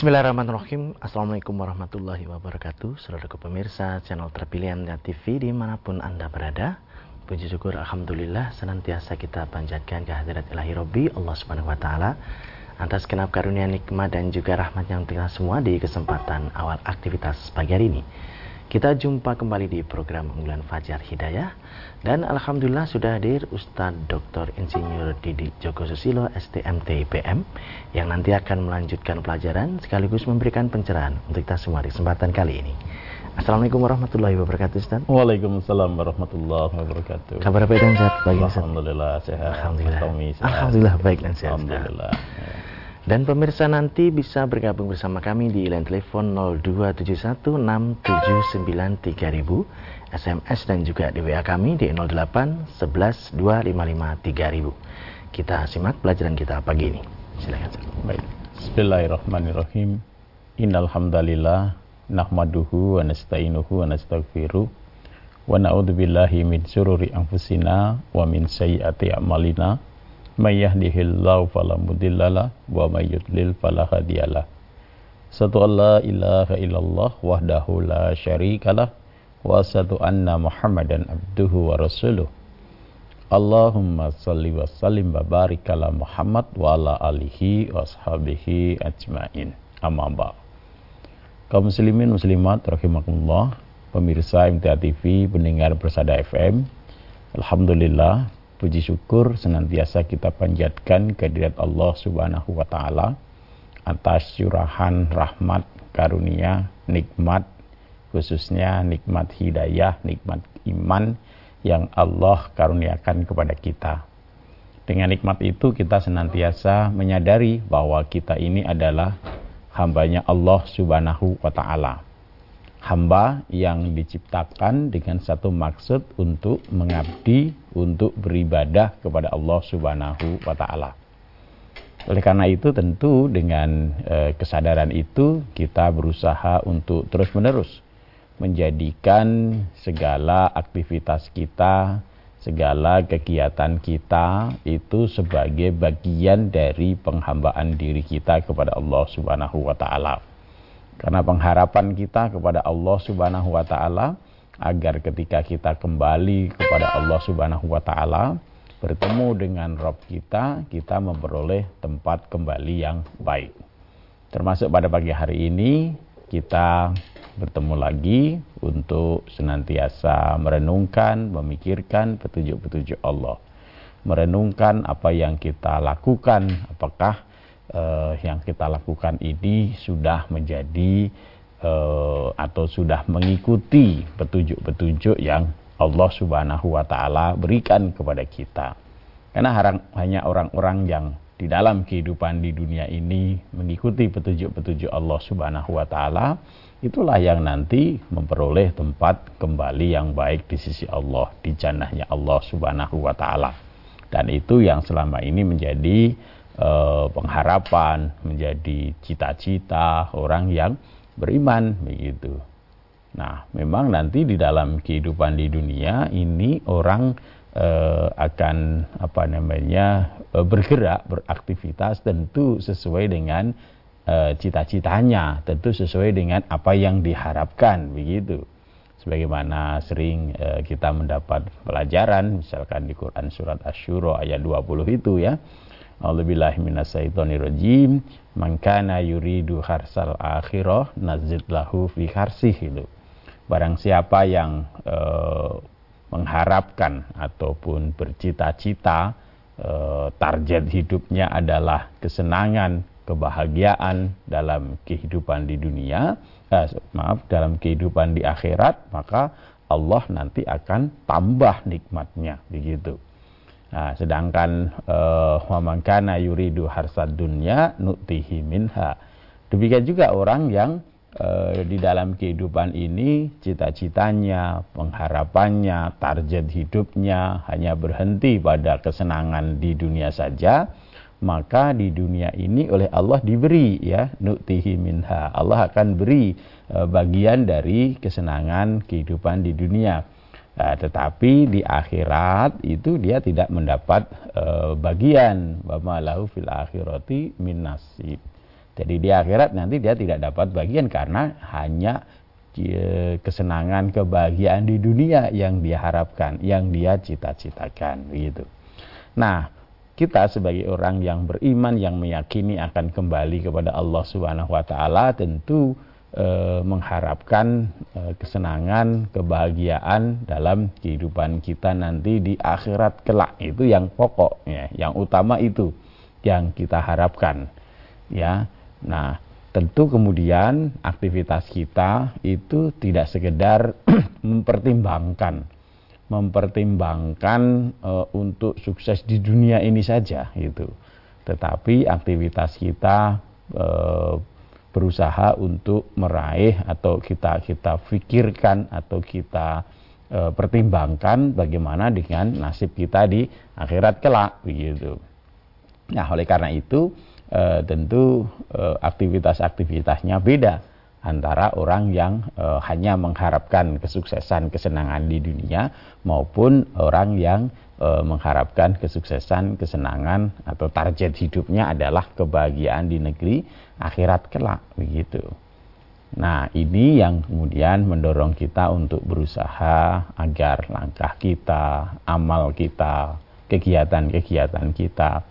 Bismillahirrahmanirrahim. Assalamualaikum warahmatullahi wabarakatuh. Saudara pemirsa channel terpilih Anda TV di mana pun Anda berada Puji syukur Alhamdulillah senantiasa kita panjatkan kehadirat ilahi Robbi Allah subhanahu wa ta'ala Atas kenap karunia nikmat dan juga rahmat yang kita semua di kesempatan awal aktivitas pagi hari ini. Kita jumpa kembali di program unggulan Fajar Hidayah dan alhamdulillah sudah hadir Ustadz Dr. Insinyur Didi Joko Susilo STMT IPM yang nanti akan melanjutkan pelajaran sekaligus memberikan pencerahan untuk kita semua di kesempatan kali ini. Assalamualaikum warahmatullahi wabarakatuh Ustaz. Waalaikumsalam warahmatullahi wabarakatuh. Kabar baik dan sehat bagi Alhamdulillah sehat. Alhamdulillah. Alhamdulillah baik dan sehat. Alhamdulillah. Dan pemirsa nanti bisa bergabung bersama kami di line telepon 02716793000, SMS dan juga di WA kami di 08112553.000. Kita simak pelajaran kita pagi ini. Silakan. Baik. Bismillahirrahmanirrahim. Innal hamdalillah nahmaduhu wa nasta'inuhu wa nastaghfiruh wa na'udzubillahi min syururi anfusina wa min sayyiati a'malina may yahdihillahu fala mudhillalah wa may yudlil fala hadiyalah satu alla ilaha illallah wahdahu la syarikalah rasuluh. Allahumma salli wa sallim wa barik ala Muhammad wa ala alihi wa ashabihi ajmain. Amma ba kaum muslimin muslimat rahimakumullah. Pemirsa MTA TV pendengar Persada FM Alhamdulillah Puji syukur senantiasa kita panjatkan kehadirat Allah Subhanahu wa taala atas curahan rahmat, karunia, nikmat khususnya nikmat hidayah, nikmat iman yang Allah karuniakan kepada kita. Dengan nikmat itu kita senantiasa menyadari bahwa kita ini adalah hambanya Allah Subhanahu wa taala hamba yang diciptakan dengan satu maksud untuk mengabdi, untuk beribadah kepada Allah Subhanahu wa taala. Oleh karena itu tentu dengan e, kesadaran itu kita berusaha untuk terus-menerus menjadikan segala aktivitas kita, segala kegiatan kita itu sebagai bagian dari penghambaan diri kita kepada Allah Subhanahu wa taala. Karena pengharapan kita kepada Allah Subhanahu wa taala agar ketika kita kembali kepada Allah Subhanahu wa taala bertemu dengan Rob kita, kita memperoleh tempat kembali yang baik. Termasuk pada pagi hari ini kita bertemu lagi untuk senantiasa merenungkan, memikirkan petunjuk-petunjuk Allah. Merenungkan apa yang kita lakukan, apakah uh, yang kita lakukan ini sudah menjadi uh, atau sudah mengikuti petunjuk-petunjuk yang Allah Subhanahu wa taala berikan kepada kita. Karena hanya orang-orang yang di dalam kehidupan di dunia ini mengikuti petunjuk-petunjuk Allah Subhanahu wa taala, itulah yang nanti memperoleh tempat kembali yang baik di sisi Allah, di jannahnya Allah Subhanahu wa taala. Dan itu yang selama ini menjadi eh, pengharapan, menjadi cita-cita orang yang beriman begitu. Nah, memang nanti di dalam kehidupan di dunia ini orang eh, akan apa namanya eh, bergerak, beraktivitas tentu sesuai dengan eh, cita-citanya, tentu sesuai dengan apa yang diharapkan begitu. Sebagaimana sering eh, kita mendapat pelajaran misalkan di Quran surat Asy-Syura ayat 20 itu ya A'udzubillahi minasyaitonirrajim. Man kana yuridu harsal akhirah nazid lahu fi harsih itu. Barang siapa yang mengharapkan ataupun bercita-cita e, target hidupnya adalah kesenangan, kebahagiaan dalam kehidupan di dunia, eh, maaf dalam kehidupan di akhirat, maka Allah nanti akan tambah nikmatnya begitu. Nah, sedangkan uh, wa yuridu harsad dunya nu'tihi minha. Demikian juga orang yang uh, di dalam kehidupan ini cita-citanya, pengharapannya, target hidupnya hanya berhenti pada kesenangan di dunia saja, maka di dunia ini oleh Allah diberi ya nu'tihi minha. Allah akan beri uh, bagian dari kesenangan kehidupan di dunia. Nah, tetapi di akhirat itu dia tidak mendapat bagian lahu fil akhirati min nasib. Jadi di akhirat nanti dia tidak dapat bagian karena hanya kesenangan, kebahagiaan di dunia yang dia harapkan, yang dia cita-citakan begitu. Nah, kita sebagai orang yang beriman yang meyakini akan kembali kepada Allah Subhanahu wa taala tentu e, mengharapkan e, kesenangan, kebahagiaan dalam kehidupan kita nanti di akhirat kelak. Itu yang pokok ya, yang utama itu yang kita harapkan. Ya. Nah, tentu kemudian aktivitas kita itu tidak sekedar mempertimbangkan mempertimbangkan e, untuk sukses di dunia ini saja itu tetapi aktivitas kita e, berusaha untuk meraih atau kita kita pikirkan atau kita e, pertimbangkan bagaimana dengan nasib kita di akhirat kelak begitu nah oleh karena itu e, tentu e, aktivitas-aktivitasnya beda antara orang yang e, hanya mengharapkan kesuksesan kesenangan di dunia maupun orang yang mengharapkan kesuksesan kesenangan atau target hidupnya adalah kebahagiaan di negeri akhirat kelak begitu. Nah, ini yang kemudian mendorong kita untuk berusaha agar langkah kita, amal kita, kegiatan-kegiatan kita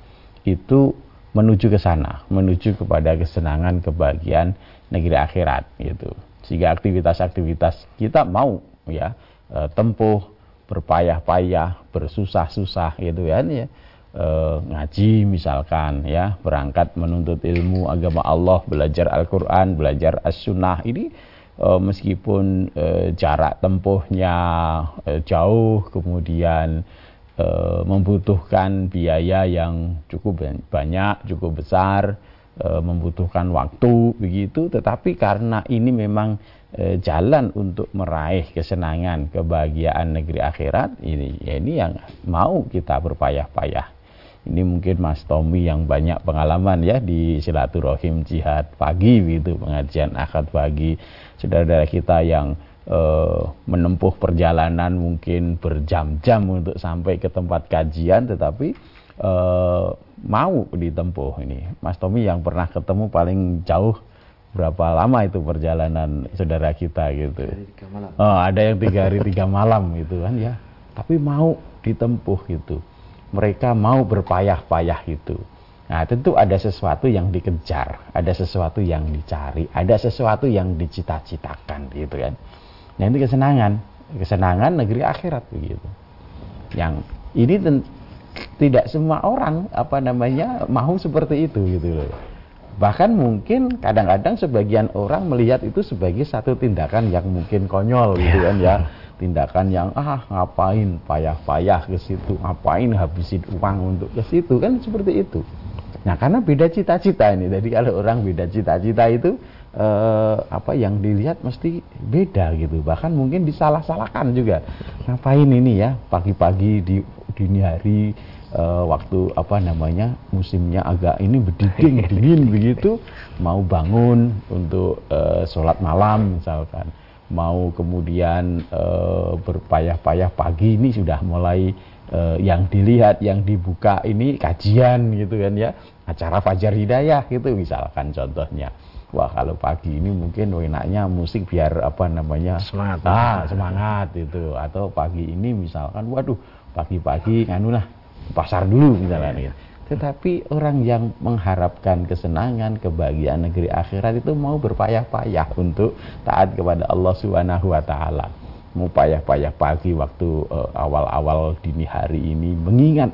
itu menuju ke sana, menuju kepada kesenangan, kebahagiaan negeri akhirat gitu. Sehingga aktivitas-aktivitas kita mau ya e, tempuh berpayah-payah, bersusah-susah gitu kan ya. E, ngaji misalkan ya, berangkat menuntut ilmu agama Allah, belajar Al-Qur'an, belajar As-Sunnah ini e, meskipun e, jarak tempuhnya e, jauh kemudian e, membutuhkan biaya yang cukup banyak, cukup besar, e, membutuhkan waktu begitu, tetapi karena ini memang e, jalan untuk meraih kesenangan, kebahagiaan negeri akhirat, ini ya ini yang mau kita berpayah-payah. Ini mungkin Mas Tommy yang banyak pengalaman ya di silaturahim jihad pagi gitu, pengajian akad pagi. Saudara-saudara kita yang uh, menempuh perjalanan mungkin berjam-jam untuk sampai ke tempat kajian tetapi uh, mau ditempuh ini. Mas Tommy yang pernah ketemu paling jauh berapa lama itu perjalanan saudara kita gitu? Oh, ada yang tiga hari tiga malam gitu kan ya. Tapi mau ditempuh gitu. Mereka mau berpayah-payah gitu. Nah, tentu ada sesuatu yang dikejar, ada sesuatu yang dicari, ada sesuatu yang dicita-citakan gitu kan. Nah itu kesenangan, kesenangan negeri akhirat begitu. Yang ini tidak semua orang apa namanya mau seperti itu gitu loh. Bahkan mungkin kadang-kadang sebagian orang melihat itu sebagai satu tindakan yang mungkin konyol gitu kan ya. Tindakan yang ah ngapain payah-payah ke situ, ngapain habisin uang untuk ke situ kan seperti itu. Nah, karena beda cita-cita ini. Jadi kalau orang beda cita-cita itu eh, apa yang dilihat mesti beda gitu. Bahkan mungkin disalah-salahkan juga. Ngapain ini ya? Pagi-pagi di dini hari eh, waktu apa namanya musimnya agak ini berdingin dingin begitu. Mau bangun untuk eh, sholat malam misalkan. Mau kemudian eh, berpayah-payah pagi ini sudah mulai eh, yang dilihat yang dibuka ini kajian gitu kan ya. Acara fajar hidayah gitu misalkan contohnya wah kalau pagi ini mungkin enaknya musik biar apa namanya semangat ah semangat itu atau pagi ini misalkan waduh pagi-pagi nganulah pasar dulu misalnya gitu. Tetapi orang yang mengharapkan kesenangan, kebahagiaan negeri akhirat itu mau berpayah-payah untuk taat kepada Allah Subhanahu wa taala. Mau payah-payah pagi waktu eh, awal-awal uh, dini hari ini mengingat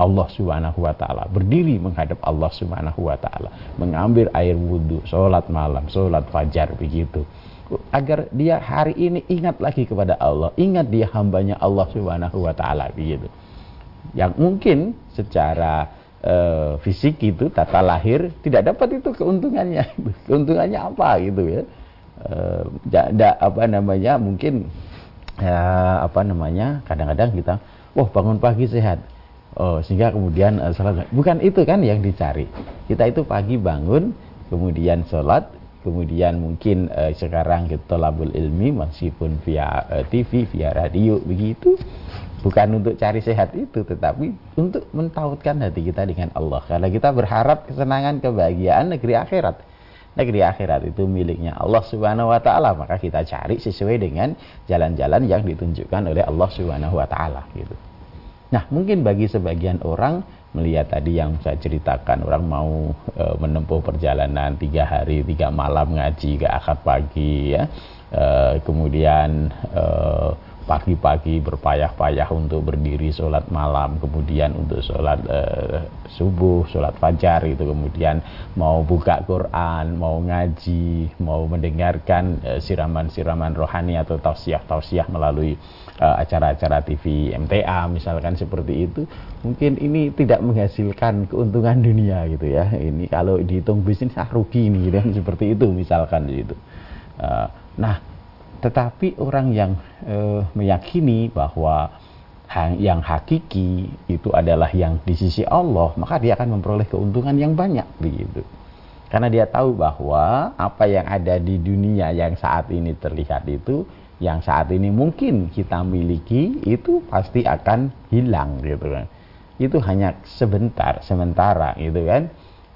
Allah Subhanahu wa taala, berdiri menghadap Allah Subhanahu wa taala, mengambil air wudhu, sholat malam, sholat fajar begitu. Agar dia hari ini ingat lagi kepada Allah, ingat dia hambanya Allah Subhanahu wa taala begitu. Yang mungkin secara uh, fisik itu tata lahir tidak dapat itu keuntungannya. keuntungannya apa gitu ya? Uh, apa namanya mungkin ya, apa namanya kadang-kadang kita wah bangun pagi sehat Oh, sehingga kemudian uh, sholat bukan itu kan yang dicari. Kita itu pagi bangun, kemudian sholat, kemudian mungkin uh, sekarang kita labul ilmi meskipun via uh, TV, via radio begitu. bukan untuk cari sehat itu tetapi untuk mentautkan hati kita dengan Allah karena kita berharap kesenangan kebahagiaan negeri akhirat negeri akhirat itu miliknya Allah Subhanahu wa taala maka kita cari sesuai dengan jalan-jalan yang ditunjukkan oleh Allah Subhanahu wa taala gitu nah mungkin bagi sebagian orang melihat tadi yang saya ceritakan orang mau e, menempuh perjalanan tiga hari tiga malam ngaji ke akad pagi ya e, kemudian e, pagi-pagi berpayah-payah untuk berdiri sholat malam, kemudian untuk sholat uh, subuh, sholat fajar itu, kemudian mau buka Quran, mau ngaji, mau mendengarkan siraman siraman-siraman rohani atau tausiah-tausiah melalui uh, acara-acara TV MTA misalkan seperti itu, mungkin ini tidak menghasilkan keuntungan dunia gitu ya. Ini kalau dihitung bisnis ah rugi ini gitu, seperti itu misalkan gitu. Uh, nah tetapi orang yang e, meyakini bahwa yang hakiki itu adalah yang di sisi Allah, maka dia akan memperoleh keuntungan yang banyak begitu. Karena dia tahu bahwa apa yang ada di dunia yang saat ini terlihat itu, yang saat ini mungkin kita miliki itu pasti akan hilang gitu kan. Itu hanya sebentar, sementara gitu kan.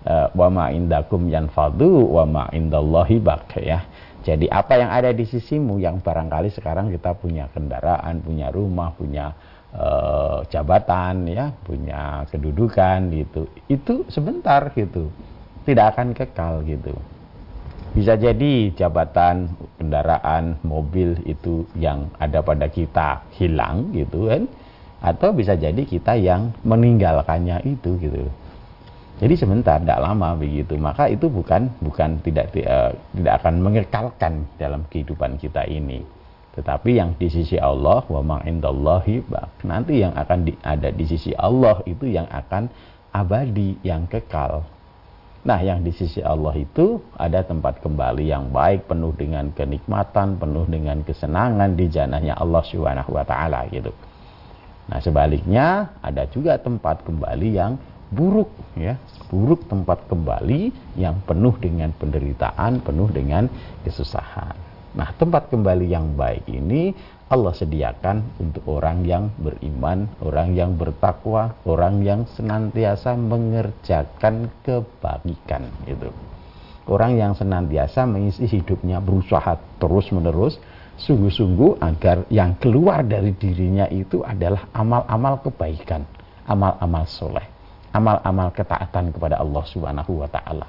E, wa ma indakum yanfadu wa ma indallahi ya jadi apa yang ada di sisimu yang barangkali sekarang kita punya kendaraan, punya rumah, punya uh, jabatan, ya, punya kedudukan gitu, itu sebentar gitu, tidak akan kekal gitu. Bisa jadi jabatan, kendaraan, mobil itu yang ada pada kita hilang gitu kan, atau bisa jadi kita yang meninggalkannya itu gitu. Jadi sebentar, tidak lama begitu. Maka itu bukan bukan tidak uh, tidak akan mengekalkan dalam kehidupan kita ini. Tetapi yang di sisi Allah wa ma indallahi nanti yang akan di, ada di sisi Allah itu yang akan abadi, yang kekal. Nah, yang di sisi Allah itu ada tempat kembali yang baik, penuh dengan kenikmatan, penuh dengan kesenangan di janahnya Allah Subhanahu wa taala gitu. Nah, sebaliknya ada juga tempat kembali yang buruk ya. Buruk tempat kembali yang penuh dengan penderitaan penuh dengan kesusahan. Nah tempat kembali yang baik ini Allah sediakan untuk orang yang beriman orang yang bertakwa orang yang senantiasa mengerjakan kebaikan itu orang yang senantiasa mengisi hidupnya berusaha terus menerus sungguh-sungguh agar yang keluar dari dirinya itu adalah amal-amal kebaikan amal-amal soleh amal-amal ketaatan kepada Allah Subhanahu wa taala.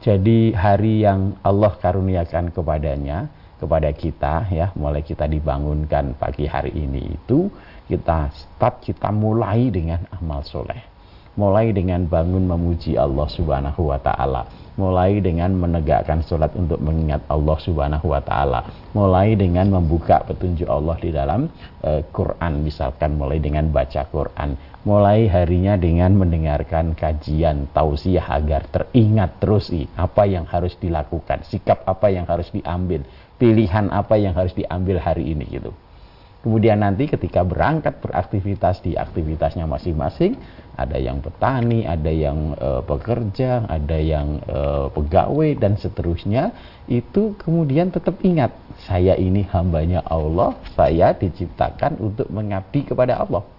Jadi hari yang Allah karuniakan kepadanya, kepada kita ya, mulai kita dibangunkan pagi hari ini itu kita start kita mulai dengan amal soleh. Mulai dengan bangun memuji Allah Subhanahu wa taala, mulai dengan menegakkan sholat untuk mengingat Allah Subhanahu wa taala, mulai dengan membuka petunjuk Allah di dalam uh, Quran. Misalkan mulai dengan baca Quran, mulai harinya dengan mendengarkan kajian tausiah agar teringat terus apa yang harus dilakukan, sikap apa yang harus diambil, pilihan apa yang harus diambil hari ini gitu. Kemudian nanti ketika berangkat beraktivitas di aktivitasnya masing-masing, ada yang petani, ada yang e, pekerja, ada yang e, pegawai dan seterusnya, itu kemudian tetap ingat, saya ini hambanya Allah, saya diciptakan untuk mengabdi kepada Allah.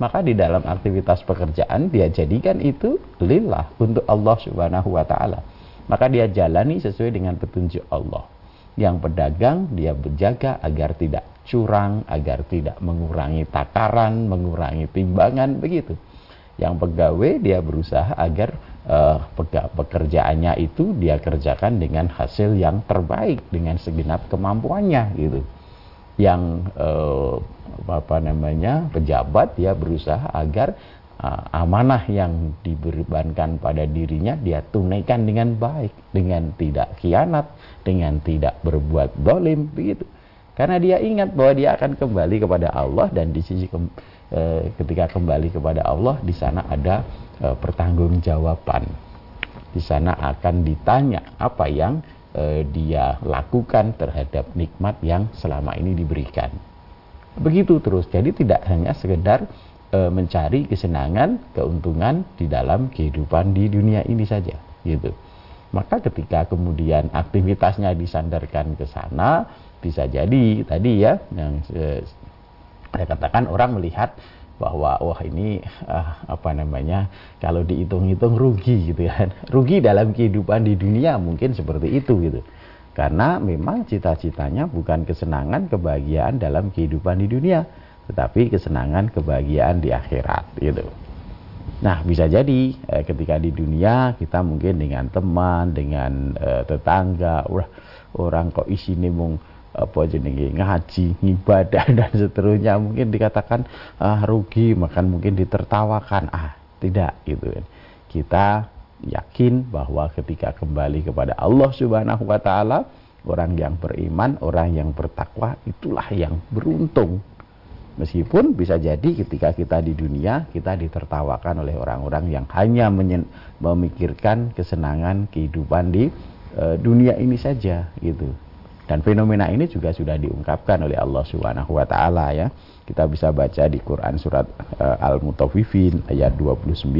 Maka di dalam aktivitas pekerjaan dia jadikan itu lillah untuk Allah Subhanahu wa taala. Maka dia jalani sesuai dengan petunjuk Allah. Yang pedagang dia berjaga agar tidak curang, agar tidak mengurangi takaran, mengurangi timbangan, begitu. Yang pegawai dia berusaha agar uh, pekerjaannya itu dia kerjakan dengan hasil yang terbaik dengan segenap kemampuannya, gitu. Yang uh, apa namanya pejabat dia berusaha agar uh, amanah yang dibebankan pada dirinya dia tunaikan dengan baik, dengan tidak khianat, dengan tidak berbuat dolim, begitu. Karena dia ingat bahwa dia akan kembali kepada Allah dan di sisi ke, e, ketika kembali kepada Allah di sana ada e, pertanggungjawaban. Di sana akan ditanya apa yang e, dia lakukan terhadap nikmat yang selama ini diberikan. Begitu terus. Jadi tidak hanya sekedar e, mencari kesenangan, keuntungan di dalam kehidupan di dunia ini saja, gitu. Maka ketika kemudian aktivitasnya disandarkan ke sana, bisa jadi tadi ya yang saya katakan orang melihat bahwa wah ini uh, apa namanya kalau dihitung-hitung rugi gitu kan. Rugi dalam kehidupan di dunia mungkin seperti itu gitu. Karena memang cita-citanya bukan kesenangan kebahagiaan dalam kehidupan di dunia tetapi kesenangan kebahagiaan di akhirat gitu. Nah bisa jadi eh, ketika di dunia kita mungkin dengan teman dengan eh, tetangga orang kok isine mung apa jenenge ngaji, ibadah dan seterusnya mungkin dikatakan ah, rugi, makan mungkin ditertawakan. Ah, tidak gitu kan. Kita yakin bahwa ketika kembali kepada Allah Subhanahu wa taala, orang yang beriman, orang yang bertakwa itulah yang beruntung. Meskipun bisa jadi ketika kita di dunia kita ditertawakan oleh orang-orang yang hanya memikirkan kesenangan kehidupan di e, dunia ini saja gitu. Dan fenomena ini juga sudah diungkapkan oleh Allah Subhanahu wa taala ya. Kita bisa baca di Quran surat uh, Al-Mutaffifin ayat 29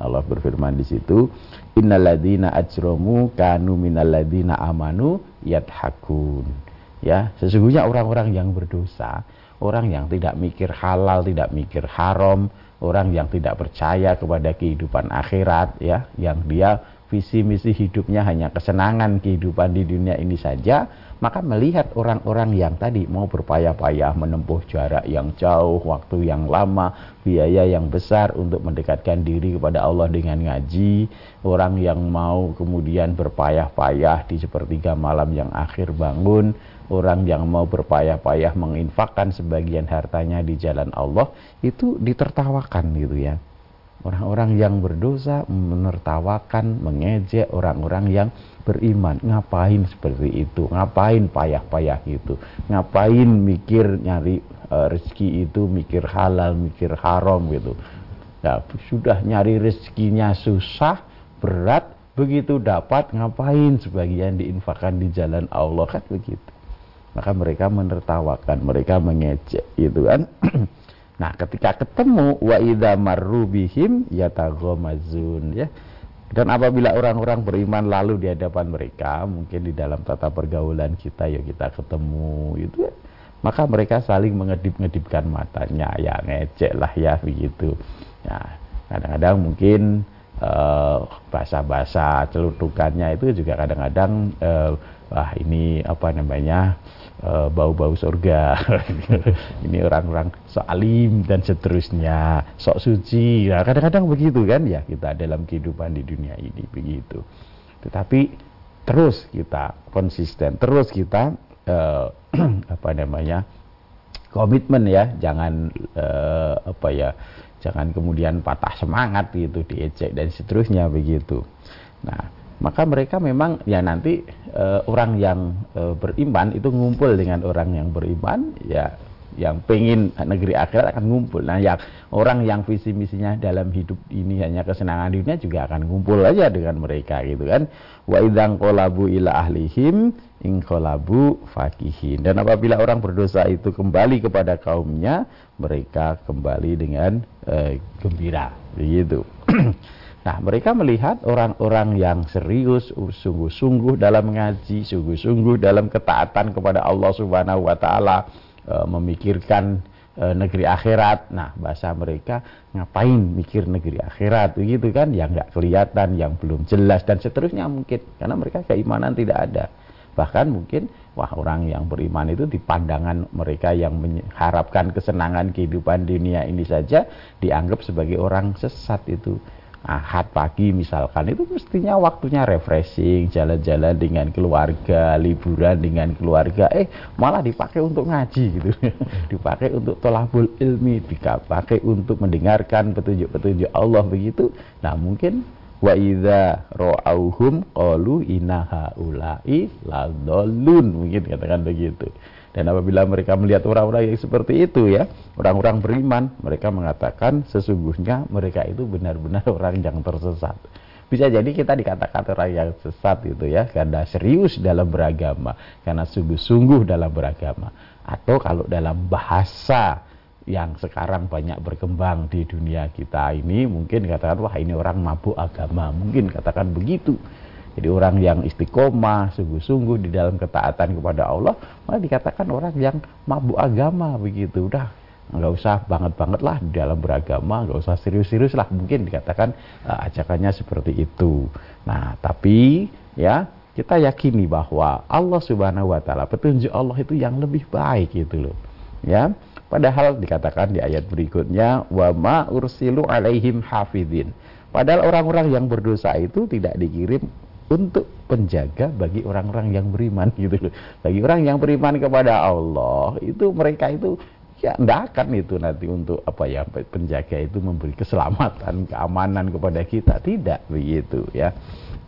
Allah berfirman di situ innalladzina ajramu kanu minalladzina amanu yathakun. Ya, sesungguhnya orang-orang yang berdosa, orang yang tidak mikir halal, tidak mikir haram, orang yang tidak percaya kepada kehidupan akhirat ya, yang dia visi misi hidupnya hanya kesenangan kehidupan di dunia ini saja, maka melihat orang-orang yang tadi mau berpayah-payah menempuh jarak yang jauh, waktu yang lama, biaya yang besar untuk mendekatkan diri kepada Allah dengan ngaji, orang yang mau kemudian berpayah-payah di sepertiga malam yang akhir bangun, orang yang mau berpayah-payah menginfakkan sebagian hartanya di jalan Allah, itu ditertawakan gitu ya. Orang-orang yang berdosa menertawakan, mengejek orang-orang yang beriman. Ngapain seperti itu? Ngapain payah-payah itu? Ngapain mikir nyari uh, rezeki itu, mikir halal, mikir haram gitu. Ya, sudah nyari rezekinya susah, berat, begitu dapat ngapain sebagian diinfakkan di jalan Allah kan begitu. Maka mereka menertawakan, mereka mengejek gitu kan. Nah, ketika ketemu wa idza marru bihim yataghamazun ya. Dan apabila orang-orang beriman lalu di hadapan mereka, mungkin di dalam tata pergaulan kita ya kita ketemu itu ya, maka mereka saling mengedip-ngedipkan matanya, ya ngecek lah ya begitu. Ya, kadang-kadang mungkin uh, bahasa-bahasa celutukannya itu juga kadang-kadang uh, wah ini apa namanya Eh, bau-bau surga. Ini orang-orang sok alim dan seterusnya sok suci. Nah kadang-kadang begitu kan ya kita dalam kehidupan di dunia ini begitu. Tetapi terus kita konsisten terus kita uh, apa namanya komitmen ya. Jangan uh, apa ya jangan kemudian patah semangat gitu diejek dan seterusnya begitu nah maka mereka memang ya nanti e, orang yang e, beriman itu ngumpul dengan orang yang beriman ya yang pengen negeri akhirat akan ngumpul. Nah, yang orang yang visi misinya dalam hidup ini hanya kesenangan dunia juga akan ngumpul aja dengan mereka gitu kan. Wa idzan qolabu ila ahlihim in qolabu fakihin. Dan apabila orang berdosa itu kembali kepada kaumnya, mereka kembali dengan e, gembira. Begitu. Nah, mereka melihat orang-orang yang serius, sungguh-sungguh dalam mengaji, sungguh-sungguh dalam ketaatan kepada Allah Subhanahu wa taala, e, memikirkan e, negeri akhirat. Nah, bahasa mereka ngapain mikir negeri akhirat begitu kan yang nggak kelihatan, yang belum jelas dan seterusnya mungkin karena mereka keimanan tidak ada. Bahkan mungkin wah orang yang beriman itu di pandangan mereka yang mengharapkan kesenangan kehidupan dunia ini saja dianggap sebagai orang sesat itu. Ahad pagi misalkan itu mestinya waktunya refreshing, jalan-jalan dengan keluarga, liburan dengan keluarga, eh malah dipakai untuk ngaji gitu, dipakai untuk tolabul ilmi, dipakai untuk mendengarkan petunjuk-petunjuk Allah begitu. Nah mungkin wa idza ra'auhum qalu inna haula'i ladallun mungkin katakan begitu. Dan apabila mereka melihat orang-orang yang seperti itu ya, orang-orang beriman, mereka mengatakan sesungguhnya mereka itu benar-benar orang yang tersesat. Bisa jadi kita dikatakan orang yang sesat itu ya, karena serius dalam beragama, karena sungguh-sungguh dalam beragama. Atau kalau dalam bahasa yang sekarang banyak berkembang di dunia kita ini, mungkin katakan wah ini orang mabuk agama, mungkin katakan begitu. Jadi orang yang istiqomah, sungguh-sungguh di dalam ketaatan kepada Allah, malah dikatakan orang yang mabuk agama begitu. Udah nggak usah banget-banget lah di dalam beragama, nggak usah serius-serius lah mungkin dikatakan uh, ajakannya seperti itu. Nah, tapi ya kita yakini bahwa Allah Subhanahu wa taala petunjuk Allah itu yang lebih baik gitu loh. Ya. Padahal dikatakan di ayat berikutnya wa ma ursilu alaihim hafidin. Padahal orang-orang yang berdosa itu tidak dikirim untuk penjaga bagi orang-orang yang beriman gitu loh. Bagi orang yang beriman kepada Allah itu mereka itu ya tidak akan itu nanti untuk apa ya penjaga itu memberi keselamatan keamanan kepada kita tidak begitu ya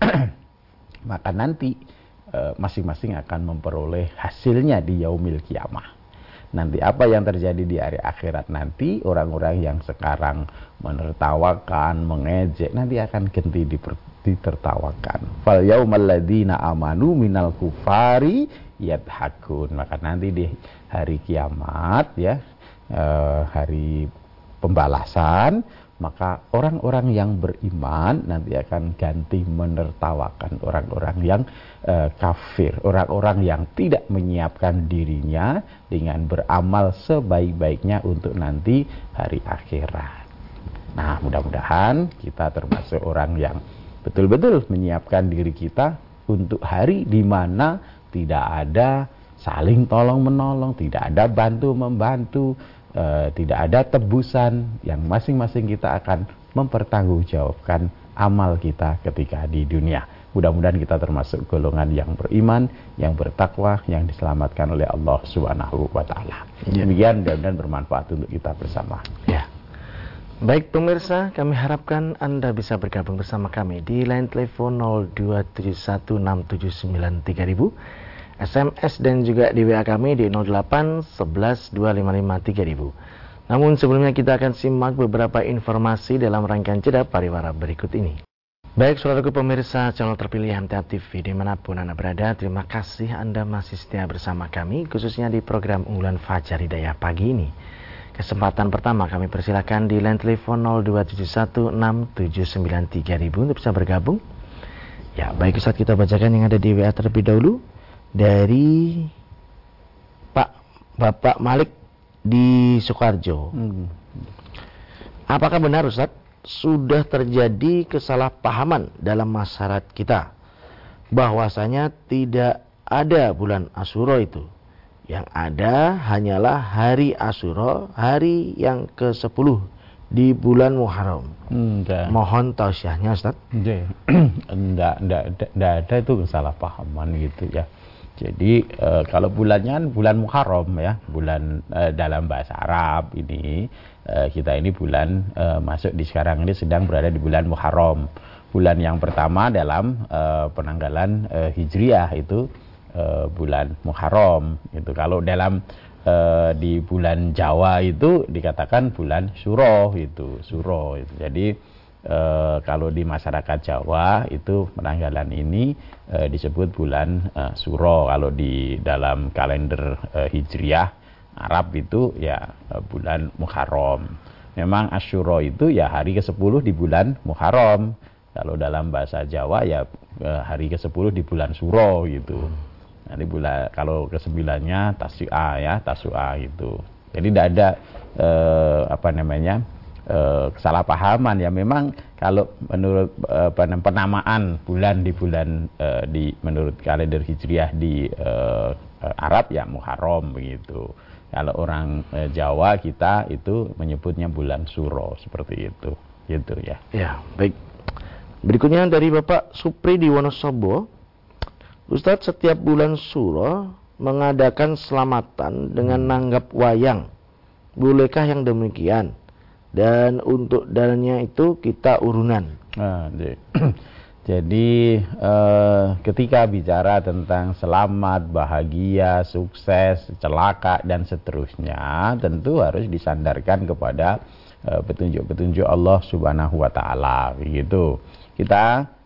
maka nanti eh, masing-masing e, akan memperoleh hasilnya di yaumil kiamah nanti apa yang terjadi di hari akhirat nanti orang-orang yang sekarang menertawakan mengejek nanti akan ganti ditertawakan. Fal yaumal ladina amanu minal kufari yadhakun. Maka nanti di hari kiamat ya eh, hari pembalasan maka orang-orang yang beriman nanti akan ganti menertawakan orang-orang yang eh, kafir. Orang-orang yang tidak menyiapkan dirinya dengan beramal sebaik-baiknya untuk nanti hari akhirat. Nah mudah-mudahan kita termasuk orang yang betul-betul menyiapkan diri kita untuk hari di mana tidak ada saling tolong menolong, tidak ada bantu membantu, e, tidak ada tebusan yang masing-masing kita akan mempertanggungjawabkan amal kita ketika di dunia. Mudah-mudahan kita termasuk golongan yang beriman, yang bertakwa, yang diselamatkan oleh Allah Subhanahu wa taala. Ya. Demikian mudah-mudahan bermanfaat untuk kita bersama. Ya. Baik pemirsa, kami harapkan Anda bisa bergabung bersama kami di line telepon 02716793000 SMS dan juga di WA kami di 08 11 255 3000. Namun sebelumnya kita akan simak beberapa informasi dalam rangkaian jeda pariwara berikut ini. Baik saudaraku pemirsa channel terpilih MTA TV di mana pun Anda berada, terima kasih Anda masih setia bersama kami khususnya di program unggulan Fajar Hidayah pagi ini. Kesempatan pertama kami persilakan di line telepon 02716793000 untuk bisa bergabung. Ya, baik saat kita bacakan yang ada di WA terlebih dahulu dari Pak Bapak Malik di Sukarjo. Hmm. Apakah benar Ustaz sudah terjadi kesalahpahaman dalam masyarakat kita bahwasanya tidak ada bulan Asyura itu. Yang ada hanyalah hari Asyura, hari yang ke-10 di bulan Muharram. Enggak. Mohon tausiahnya Ustaz. Enggak. enggak, enggak, enggak ada itu kesalahpahaman gitu ya. Jadi e, kalau bulannya kan bulan Muharram ya, bulan e, dalam bahasa Arab ini e, kita ini bulan e, masuk di sekarang ini sedang berada di bulan Muharram. Bulan yang pertama dalam e, penanggalan e, Hijriah itu e, bulan Muharram. Itu kalau dalam e, di bulan Jawa itu dikatakan bulan Suro itu, Suro itu. Jadi e, kalau di masyarakat Jawa itu penanggalan ini e, disebut bulan e, Suro. Kalau di dalam kalender e, Hijriah Arab itu ya e, bulan Muharram. Memang Asyuro itu ya hari ke-10 di bulan Muharram. Kalau dalam bahasa Jawa ya e, hari ke-10 di bulan Suro gitu. Nanti bulan kalau ke-9-nya Tasua ya Tasua gitu. Jadi tidak ada e, apa namanya Eh, kesalahpahaman ya memang kalau menurut uh, penamaan bulan di bulan uh, di menurut kalender hijriah di Arab ya Muharram begitu. Kalau orang Jawa kita itu menyebutnya bulan Suro seperti itu. Gitu ya. Ya, baik. Berikutnya dari Bapak Supri di Wonosobo. Ustadz setiap bulan Suro mengadakan selamatan dengan hmm. nanggap wayang. Bolehkah yang demikian? Dan untuk dalnya itu kita urunan. Nah, jadi eh, ketika bicara tentang selamat, bahagia, sukses, celaka dan seterusnya, tentu harus disandarkan kepada eh, petunjuk-petunjuk eh, Allah Subhanahu wa taala begitu. Kita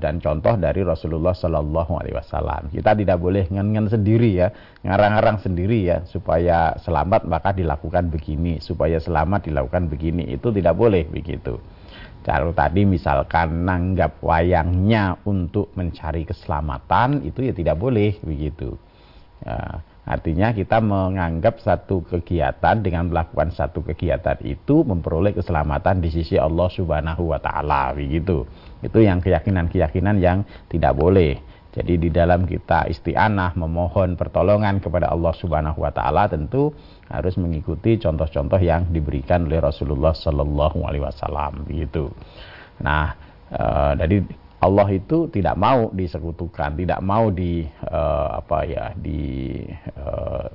dan contoh dari Rasulullah Shallallahu Alaihi Wasallam. Kita tidak boleh ngen sendiri ya, ngarang-ngarang sendiri ya, supaya selamat maka dilakukan begini, supaya selamat dilakukan begini, itu tidak boleh begitu. Kalau tadi misalkan nanggap wayangnya untuk mencari keselamatan, itu ya tidak boleh begitu. Ya, Artinya kita menganggap satu kegiatan dengan melakukan satu kegiatan itu memperoleh keselamatan di sisi Allah Subhanahu wa taala begitu. Itu yang keyakinan-keyakinan yang tidak boleh. Jadi di dalam kita isti'anah memohon pertolongan kepada Allah Subhanahu wa taala tentu harus mengikuti contoh-contoh yang diberikan oleh Rasulullah sallallahu alaihi wasallam begitu. Nah, e, jadi Allah itu tidak mau disekutukan, tidak mau di uh, apa ya, di uh,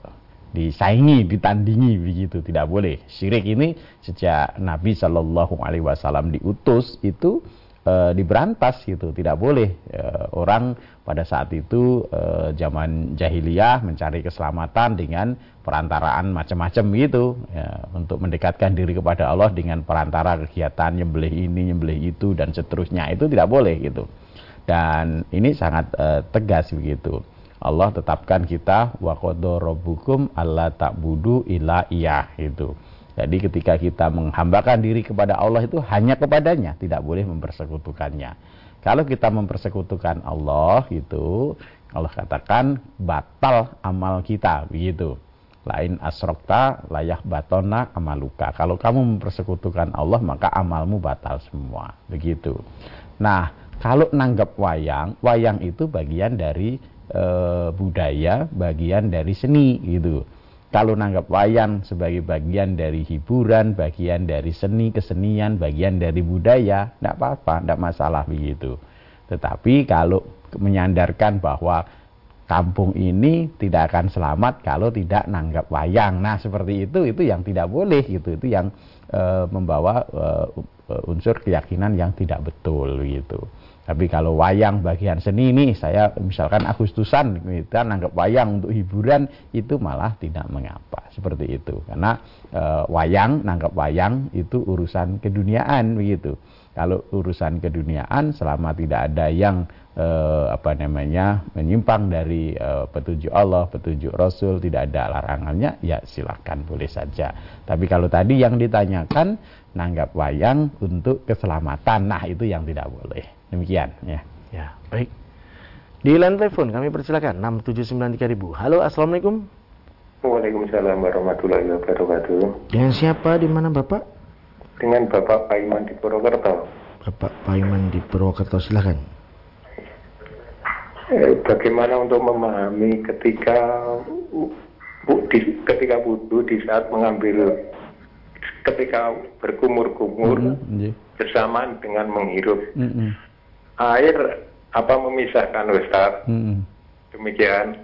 disaingi, ditandingi begitu, tidak boleh. Syirik ini sejak Nabi Shallallahu alaihi wasallam diutus itu e, diberantas gitu. Tidak boleh e, orang pada saat itu e, zaman jahiliyah mencari keselamatan dengan perantaraan macam-macam gitu ya, untuk mendekatkan diri kepada Allah dengan perantara kegiatan nyembelih ini nyembelih itu dan seterusnya. Itu tidak boleh gitu. Dan ini sangat e, tegas begitu. Allah tetapkan kita wa rabbukum alla ta'budu illa iya itu jadi ketika kita menghambakan diri kepada Allah itu hanya kepadanya, tidak boleh mempersekutukannya. Kalau kita mempersekutukan Allah itu, Allah katakan batal amal kita, begitu. Lain asrokta layak batona amaluka. Kalau kamu mempersekutukan Allah maka amalmu batal semua, begitu. Nah, kalau nanggap wayang, wayang itu bagian dari e, budaya, bagian dari seni, gitu kalau nanggap wayang sebagai bagian dari hiburan, bagian dari seni, kesenian, bagian dari budaya, tidak apa-apa, tidak masalah begitu. Tetapi kalau menyandarkan bahwa kampung ini tidak akan selamat kalau tidak nanggap wayang. Nah, seperti itu itu yang tidak boleh gitu. Itu yang e, membawa e, unsur keyakinan yang tidak betul gitu. Tapi kalau wayang bagian seni ini saya misalkan Agustusan kita nanggap wayang untuk hiburan itu malah tidak mengapa seperti itu karena e, wayang nanggap wayang itu urusan keduniaan begitu. Kalau urusan keduniaan selama tidak ada yang e, apa namanya menyimpang dari e, petunjuk Allah, petunjuk Rasul, tidak ada larangannya ya silahkan boleh saja. Tapi kalau tadi yang ditanyakan nanggap wayang untuk keselamatan, nah itu yang tidak boleh. Demikian ya. Ya, baik. Di line telepon kami persilakan 6793000. Halo, Assalamualaikum. Waalaikumsalam warahmatullahi wabarakatuh. Dengan siapa di mana Bapak? Dengan Bapak Paiman di Purwokerto. Bapak Paiman di Purwokerto, silakan. Eh, bagaimana untuk memahami ketika di, ketika wudhu di saat mengambil ketika berkumur-kumur mm -hmm. bersamaan dengan menghirup. Mm -hmm air apa memisahkan Ustaz. Hmm. Demikian.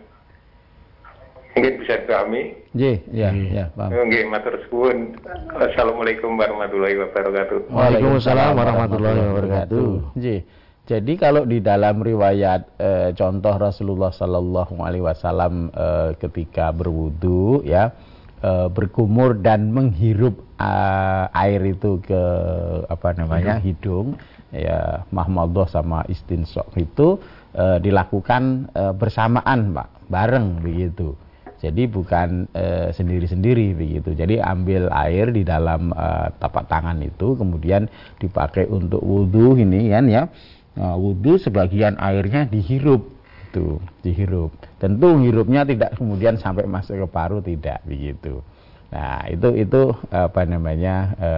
Mungkin bisa kami. Iya, iya, iya, paham. Nggih, matur suwun. Assalamualaikum warahmatullahi wabarakatuh. Waalaikumsalam warahmatullahi wabarakatuh. Nggih. Jadi kalau di dalam riwayat e, contoh Rasulullah Sallallahu Alaihi Wasallam e, ketika berwudu ya e, berkumur dan menghirup e, air itu ke apa namanya hidung, hidung ya mahmadah sama istinsok itu e, dilakukan e, bersamaan Pak, bareng begitu. Jadi bukan sendiri-sendiri begitu. Jadi ambil air di dalam e, tapak tangan itu kemudian dipakai untuk wudhu ini kan ya. Nah, wudhu sebagian airnya dihirup itu dihirup. Tentu hirupnya tidak kemudian sampai masuk ke paru tidak begitu. Nah, itu itu apa namanya e,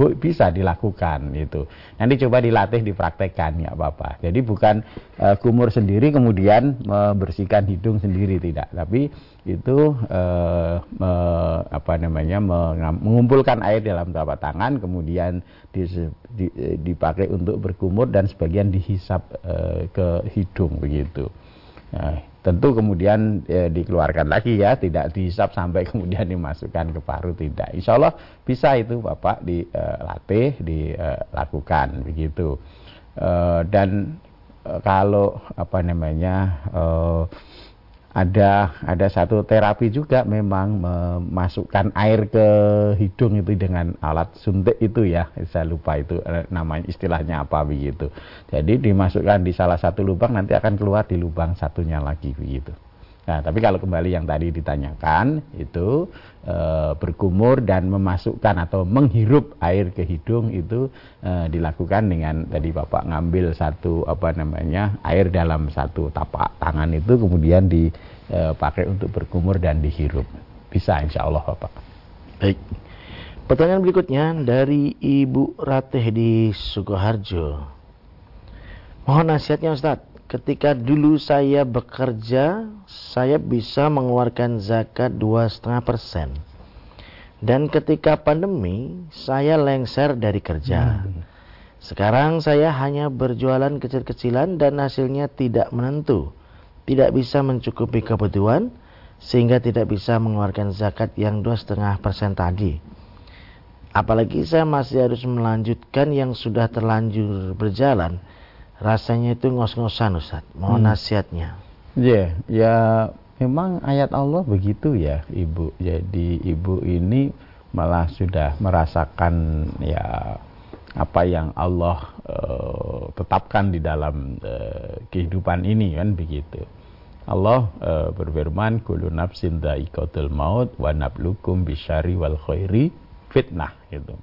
bu, bisa dilakukan itu. Nanti coba dilatih, dipraktekkan nggak apa-apa. Jadi bukan uh, kumur sendiri kemudian membersihkan hidung sendiri tidak, tapi itu uh, me, apa namanya mengumpulkan air dalam telapak tangan kemudian di, di, dipakai untuk berkumur dan sebagian dihisap uh, ke hidung begitu. Nah, tentu kemudian ya, dikeluarkan lagi ya tidak dihisap sampai kemudian dimasukkan ke paru tidak. Insya Allah bisa itu bapak dilatih dilakukan begitu. Uh, dan uh, kalau apa namanya uh, ada ada satu terapi juga memang memasukkan air ke hidung itu dengan alat suntik itu ya. Saya lupa itu eh, namanya istilahnya apa begitu. Jadi dimasukkan di salah satu lubang nanti akan keluar di lubang satunya lagi begitu Nah, tapi kalau kembali yang tadi ditanyakan itu e, berkumur dan memasukkan atau menghirup air ke hidung itu e, dilakukan dengan tadi Bapak ngambil satu apa namanya air dalam satu tapak tangan itu kemudian dipakai untuk berkumur dan dihirup. Bisa insya Allah Bapak. Baik. Pertanyaan berikutnya dari Ibu Ratih di Sukoharjo. Mohon nasihatnya Ustadz ketika dulu saya bekerja, saya bisa mengeluarkan zakat dua setengah persen. Dan ketika pandemi, saya lengser dari kerja. Hmm. Sekarang saya hanya berjualan kecil-kecilan dan hasilnya tidak menentu. Tidak bisa mencukupi kebutuhan, sehingga tidak bisa mengeluarkan zakat yang dua setengah persen tadi. Apalagi saya masih harus melanjutkan yang sudah terlanjur berjalan rasanya itu ngos-ngosan Ustaz. Mohon hmm. nasihatnya. Iya, yeah, ya memang ayat Allah begitu ya, Ibu. Jadi Ibu ini malah sudah merasakan ya apa yang Allah uh, tetapkan di dalam uh, kehidupan ini kan begitu. Allah uh, berfirman kullu nafsin dha'iqatul maut wa nablukum bisyari wal khairi fitnah gitu.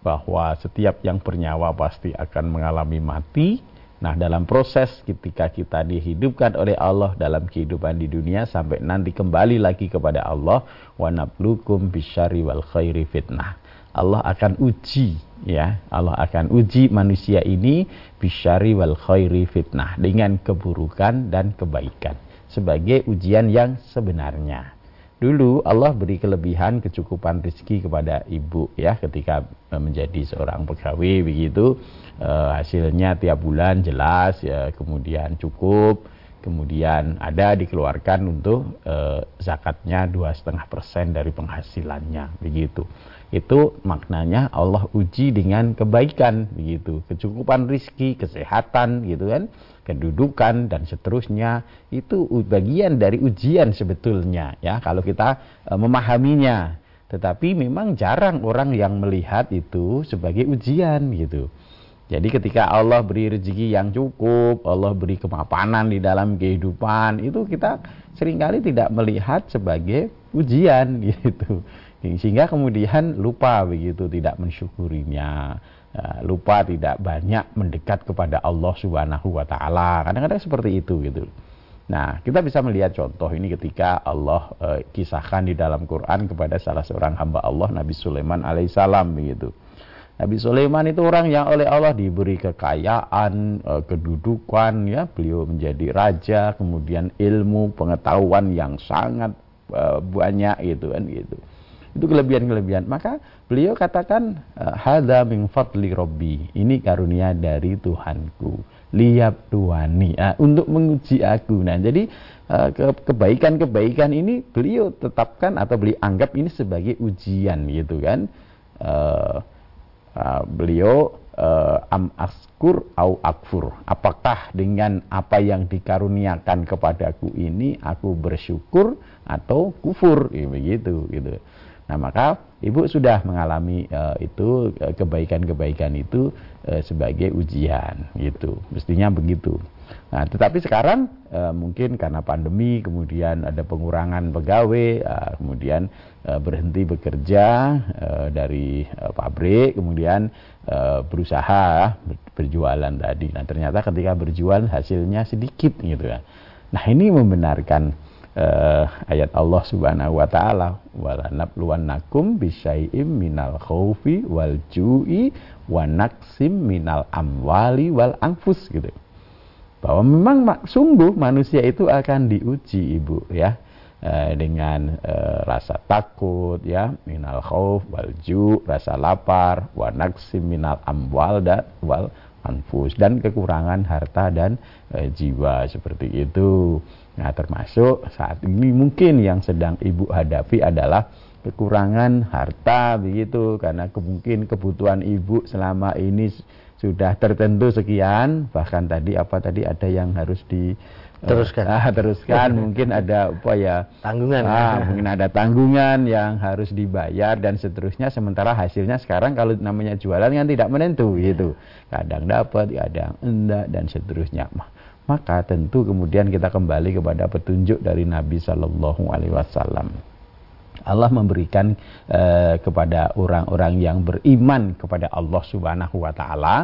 Bahwa setiap yang bernyawa pasti akan mengalami mati Nah, dalam proses ketika kita dihidupkan oleh Allah dalam kehidupan di dunia sampai nanti kembali lagi kepada Allah, wa nablukum bisyari wal khairi fitnah. Allah akan uji ya, Allah akan uji manusia ini bisyari wal khairi fitnah dengan keburukan dan kebaikan sebagai ujian yang sebenarnya. Dulu Allah beri kelebihan kecukupan rezeki kepada ibu ya ketika e, menjadi seorang pegawai begitu. E, hasilnya tiap bulan jelas ya kemudian cukup. Kemudian ada dikeluarkan untuk e, zakatnya dua setengah persen dari penghasilannya begitu. Itu maknanya Allah uji dengan kebaikan begitu. Kecukupan rizki kesehatan gitu kan kedudukan dan seterusnya itu bagian dari ujian sebetulnya ya kalau kita e, memahaminya tetapi memang jarang orang yang melihat itu sebagai ujian gitu jadi ketika Allah beri rezeki yang cukup, Allah beri kemapanan di dalam kehidupan, itu kita sering kali tidak melihat sebagai ujian gitu. Sehingga kemudian lupa begitu, tidak mensyukurinya. Ya, lupa tidak banyak mendekat kepada Allah Subhanahu wa taala. Kadang-kadang seperti itu gitu. Nah, kita bisa melihat contoh ini ketika Allah e, kisahkan di dalam Quran kepada salah seorang hamba Allah Nabi Sulaiman alaihissalam begitu. Nabi Sulaiman itu orang yang oleh Allah diberi kekayaan, e, kedudukan ya, beliau menjadi raja, kemudian ilmu, pengetahuan yang sangat e, banyak gitu kan gitu. Itu kelebihan-kelebihan. Maka beliau katakan hadza min fadli rabbi. Ini karunia dari Tuhanku. Liap tuani uh, untuk menguji aku. Nah, jadi uh, kebaikan-kebaikan ini beliau tetapkan atau beliau anggap ini sebagai ujian gitu kan. Uh, uh, beliau uh, am askur au akfur. Apakah dengan apa yang dikaruniakan kepadaku ini aku bersyukur atau kufur ya, begitu gitu. Nah, maka ibu sudah mengalami uh, itu eh, kebaikan-kebaikan itu uh, sebagai ujian gitu. Mestinya begitu. Nah, tetapi sekarang uh, mungkin karena pandemi kemudian ada pengurangan pegawai, uh, kemudian uh, berhenti bekerja uh, dari uh, pabrik, kemudian uh, berusaha berjualan tadi. Nah, ternyata ketika berjual hasilnya sedikit gitu ya. Nah, ini membenarkan uh, ayat Allah Subhanahu wa taala wala nabluwannakum bisyai'im minal khaufi wal ju'i wa naqsim minal amwali wal anfus gitu. Bahwa memang sungguh manusia itu akan diuji Ibu ya. Uh, dengan uh, rasa takut ya minal khauf wal ju rasa lapar wa naqsim minal amwal dan wal anfus dan kekurangan harta dan uh, jiwa seperti itu. Nah, termasuk saat ini mungkin yang sedang ibu hadapi adalah kekurangan harta begitu. Karena mungkin kebutuhan ibu selama ini sudah tertentu sekian. Bahkan tadi apa tadi ada yang harus di teruskan. Ah, teruskan. Mungkin ada apa ya tanggungan. Ah, mungkin ada tanggungan yang harus dibayar dan seterusnya. Sementara hasilnya sekarang kalau namanya jualan kan tidak menentu gitu. Kadang dapat kadang enggak dan seterusnya. Maka tentu kemudian kita kembali kepada petunjuk dari Nabi Shallallahu Alaihi Wasallam. Allah memberikan uh, kepada orang-orang yang beriman kepada Allah Subhanahu Wa Taala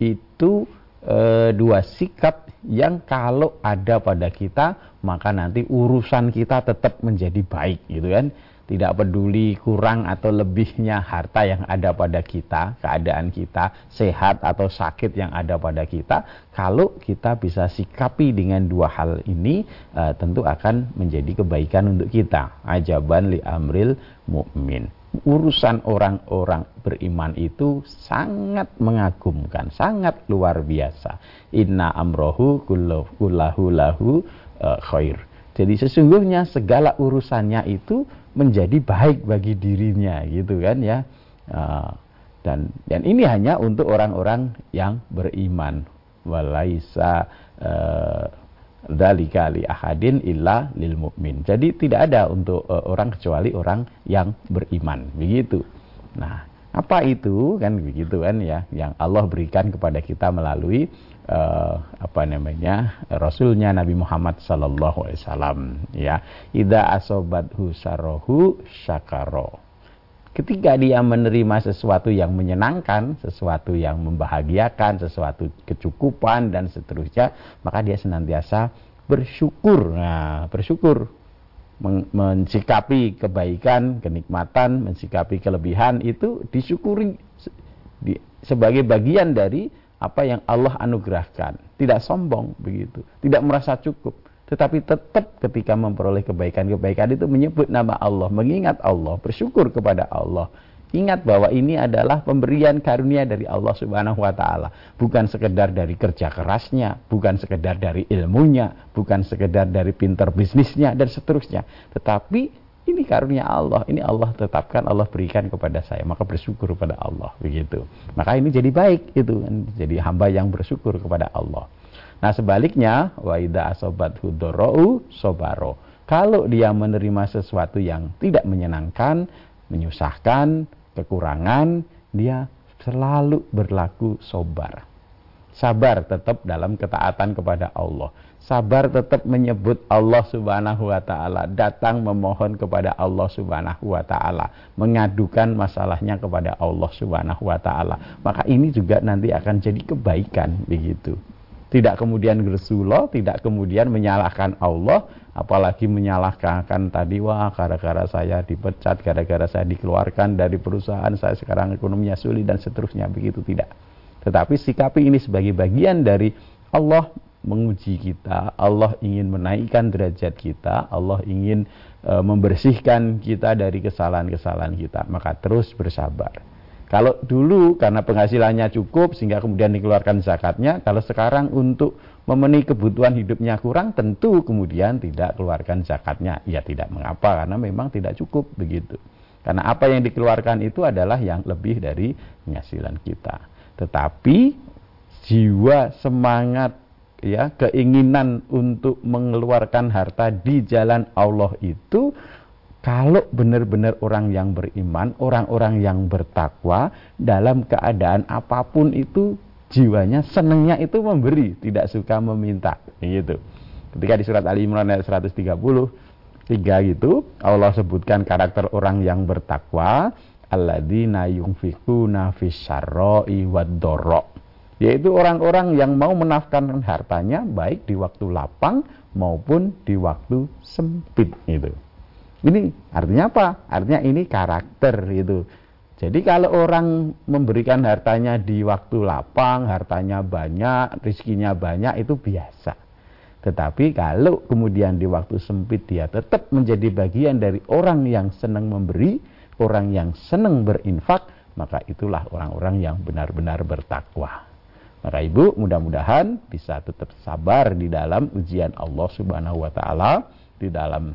itu uh, dua sikap yang kalau ada pada kita maka nanti urusan kita tetap menjadi baik gitu kan tidak peduli kurang atau lebihnya harta yang ada pada kita, keadaan kita, sehat atau sakit yang ada pada kita, kalau kita bisa sikapi dengan dua hal ini, uh, tentu akan menjadi kebaikan untuk kita. Ajaban li amril mukmin. Urusan orang-orang beriman itu sangat mengagumkan, sangat luar biasa. Inna amrohu kullahu lahu uh, khair. Jadi sesungguhnya segala urusannya itu menjadi baik bagi dirinya gitu kan ya uh, dan dan ini hanya untuk orang-orang yang beriman walaisa dalika li ahadin illa lil mukmin. Jadi tidak ada untuk uh, orang kecuali orang yang beriman begitu. Nah, apa itu kan begitu kan ya yang Allah berikan kepada kita melalui uh, apa namanya Rasulnya Nabi Muhammad Sallallahu Alaihi Wasallam ya ida asobat husarohu syakaro ketika dia menerima sesuatu yang menyenangkan sesuatu yang membahagiakan sesuatu kecukupan dan seterusnya maka dia senantiasa bersyukur. Nah bersyukur. Mensikapi kebaikan, kenikmatan, mensikapi kelebihan itu disyukuri di, sebagai bagian dari apa yang Allah anugerahkan. Tidak sombong begitu, tidak merasa cukup, tetapi tetap ketika memperoleh kebaikan-kebaikan itu menyebut nama Allah, mengingat Allah, bersyukur kepada Allah. Ingat bahwa ini adalah pemberian karunia dari Allah Subhanahu wa taala, bukan sekedar dari kerja kerasnya, bukan sekedar dari ilmunya, bukan sekedar dari pinter bisnisnya dan seterusnya, tetapi ini karunia Allah, ini Allah tetapkan, Allah berikan kepada saya, maka bersyukur kepada Allah begitu. Maka ini jadi baik itu, jadi hamba yang bersyukur kepada Allah. Nah sebaliknya, wa idza asobat hudorou sobaro. Kalau dia menerima sesuatu yang tidak menyenangkan, menyusahkan, kekurangan, dia selalu berlaku sobar. Sabar tetap dalam ketaatan kepada Allah sabar tetap menyebut Allah Subhanahu wa taala, datang memohon kepada Allah Subhanahu wa taala, mengadukan masalahnya kepada Allah Subhanahu wa taala. Maka ini juga nanti akan jadi kebaikan begitu. Tidak kemudian gersulo, tidak kemudian menyalahkan Allah, apalagi menyalahkan tadi wah gara-gara saya dipecat, gara-gara saya dikeluarkan dari perusahaan, saya sekarang ekonominya sulit dan seterusnya begitu tidak. Tetapi sikapi ini sebagai bagian dari Allah menguji kita, Allah ingin menaikkan derajat kita, Allah ingin e, membersihkan kita dari kesalahan-kesalahan kita, maka terus bersabar. Kalau dulu karena penghasilannya cukup sehingga kemudian dikeluarkan zakatnya, kalau sekarang untuk memenuhi kebutuhan hidupnya kurang, tentu kemudian tidak keluarkan zakatnya. Ya tidak mengapa karena memang tidak cukup begitu. Karena apa yang dikeluarkan itu adalah yang lebih dari penghasilan kita. Tetapi jiwa semangat ya keinginan untuk mengeluarkan harta di jalan Allah itu kalau benar-benar orang yang beriman, orang-orang yang bertakwa dalam keadaan apa pun itu jiwanya senangnya itu memberi, tidak suka meminta. Gitu. Ketika di surat Ali Imran ayat 133 gitu, Allah sebutkan karakter orang yang bertakwa, alladzina yunfikuna fis syarra'i wad yaitu orang-orang yang mau menafkahkan hartanya baik di waktu lapang maupun di waktu sempit itu. Ini artinya apa? Artinya ini karakter itu. Jadi kalau orang memberikan hartanya di waktu lapang, hartanya banyak, rizkinya banyak itu biasa. Tetapi kalau kemudian di waktu sempit dia tetap menjadi bagian dari orang yang senang memberi, orang yang senang berinfak, maka itulah orang-orang yang benar-benar bertakwa. Maka ibu mudah-mudahan bisa tetap sabar di dalam ujian Allah Subhanahu wa taala di dalam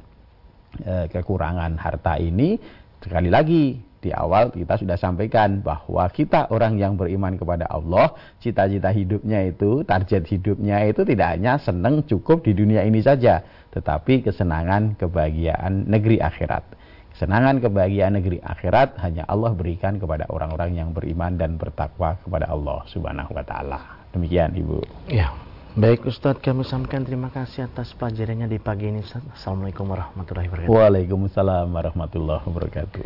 kekurangan harta ini. Sekali lagi di awal kita sudah sampaikan bahwa kita orang yang beriman kepada Allah, cita-cita hidupnya itu, target hidupnya itu tidak hanya senang cukup di dunia ini saja, tetapi kesenangan kebahagiaan negeri akhirat. Kesenangan kebahagiaan negeri akhirat hanya Allah berikan kepada orang-orang yang beriman dan bertakwa kepada Allah Subhanahu wa taala. Demikian Ibu. Ya. Baik Ustadz, kami sampaikan terima kasih atas pelajarannya di pagi ini. Assalamualaikum warahmatullahi wabarakatuh. Waalaikumsalam warahmatullahi wabarakatuh.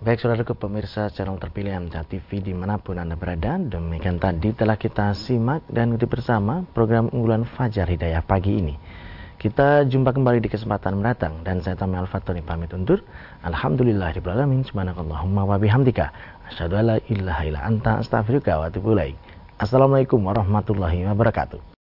Baik saudaraku pemirsa channel terpilih MTA TV di mana pun Anda berada. Demikian tadi telah kita simak dan ikuti bersama program unggulan Fajar Hidayah pagi ini. Kita jumpa kembali di kesempatan mendatang dan saya Tami Al-Fatoni pamit undur. Alhamdulillah alamin subhanakallahumma wa bihamdika asyhadu alla ilaha illa anta astaghfiruka wa atubu ilaik. Assalamualaikum warahmatullahi wabarakatuh.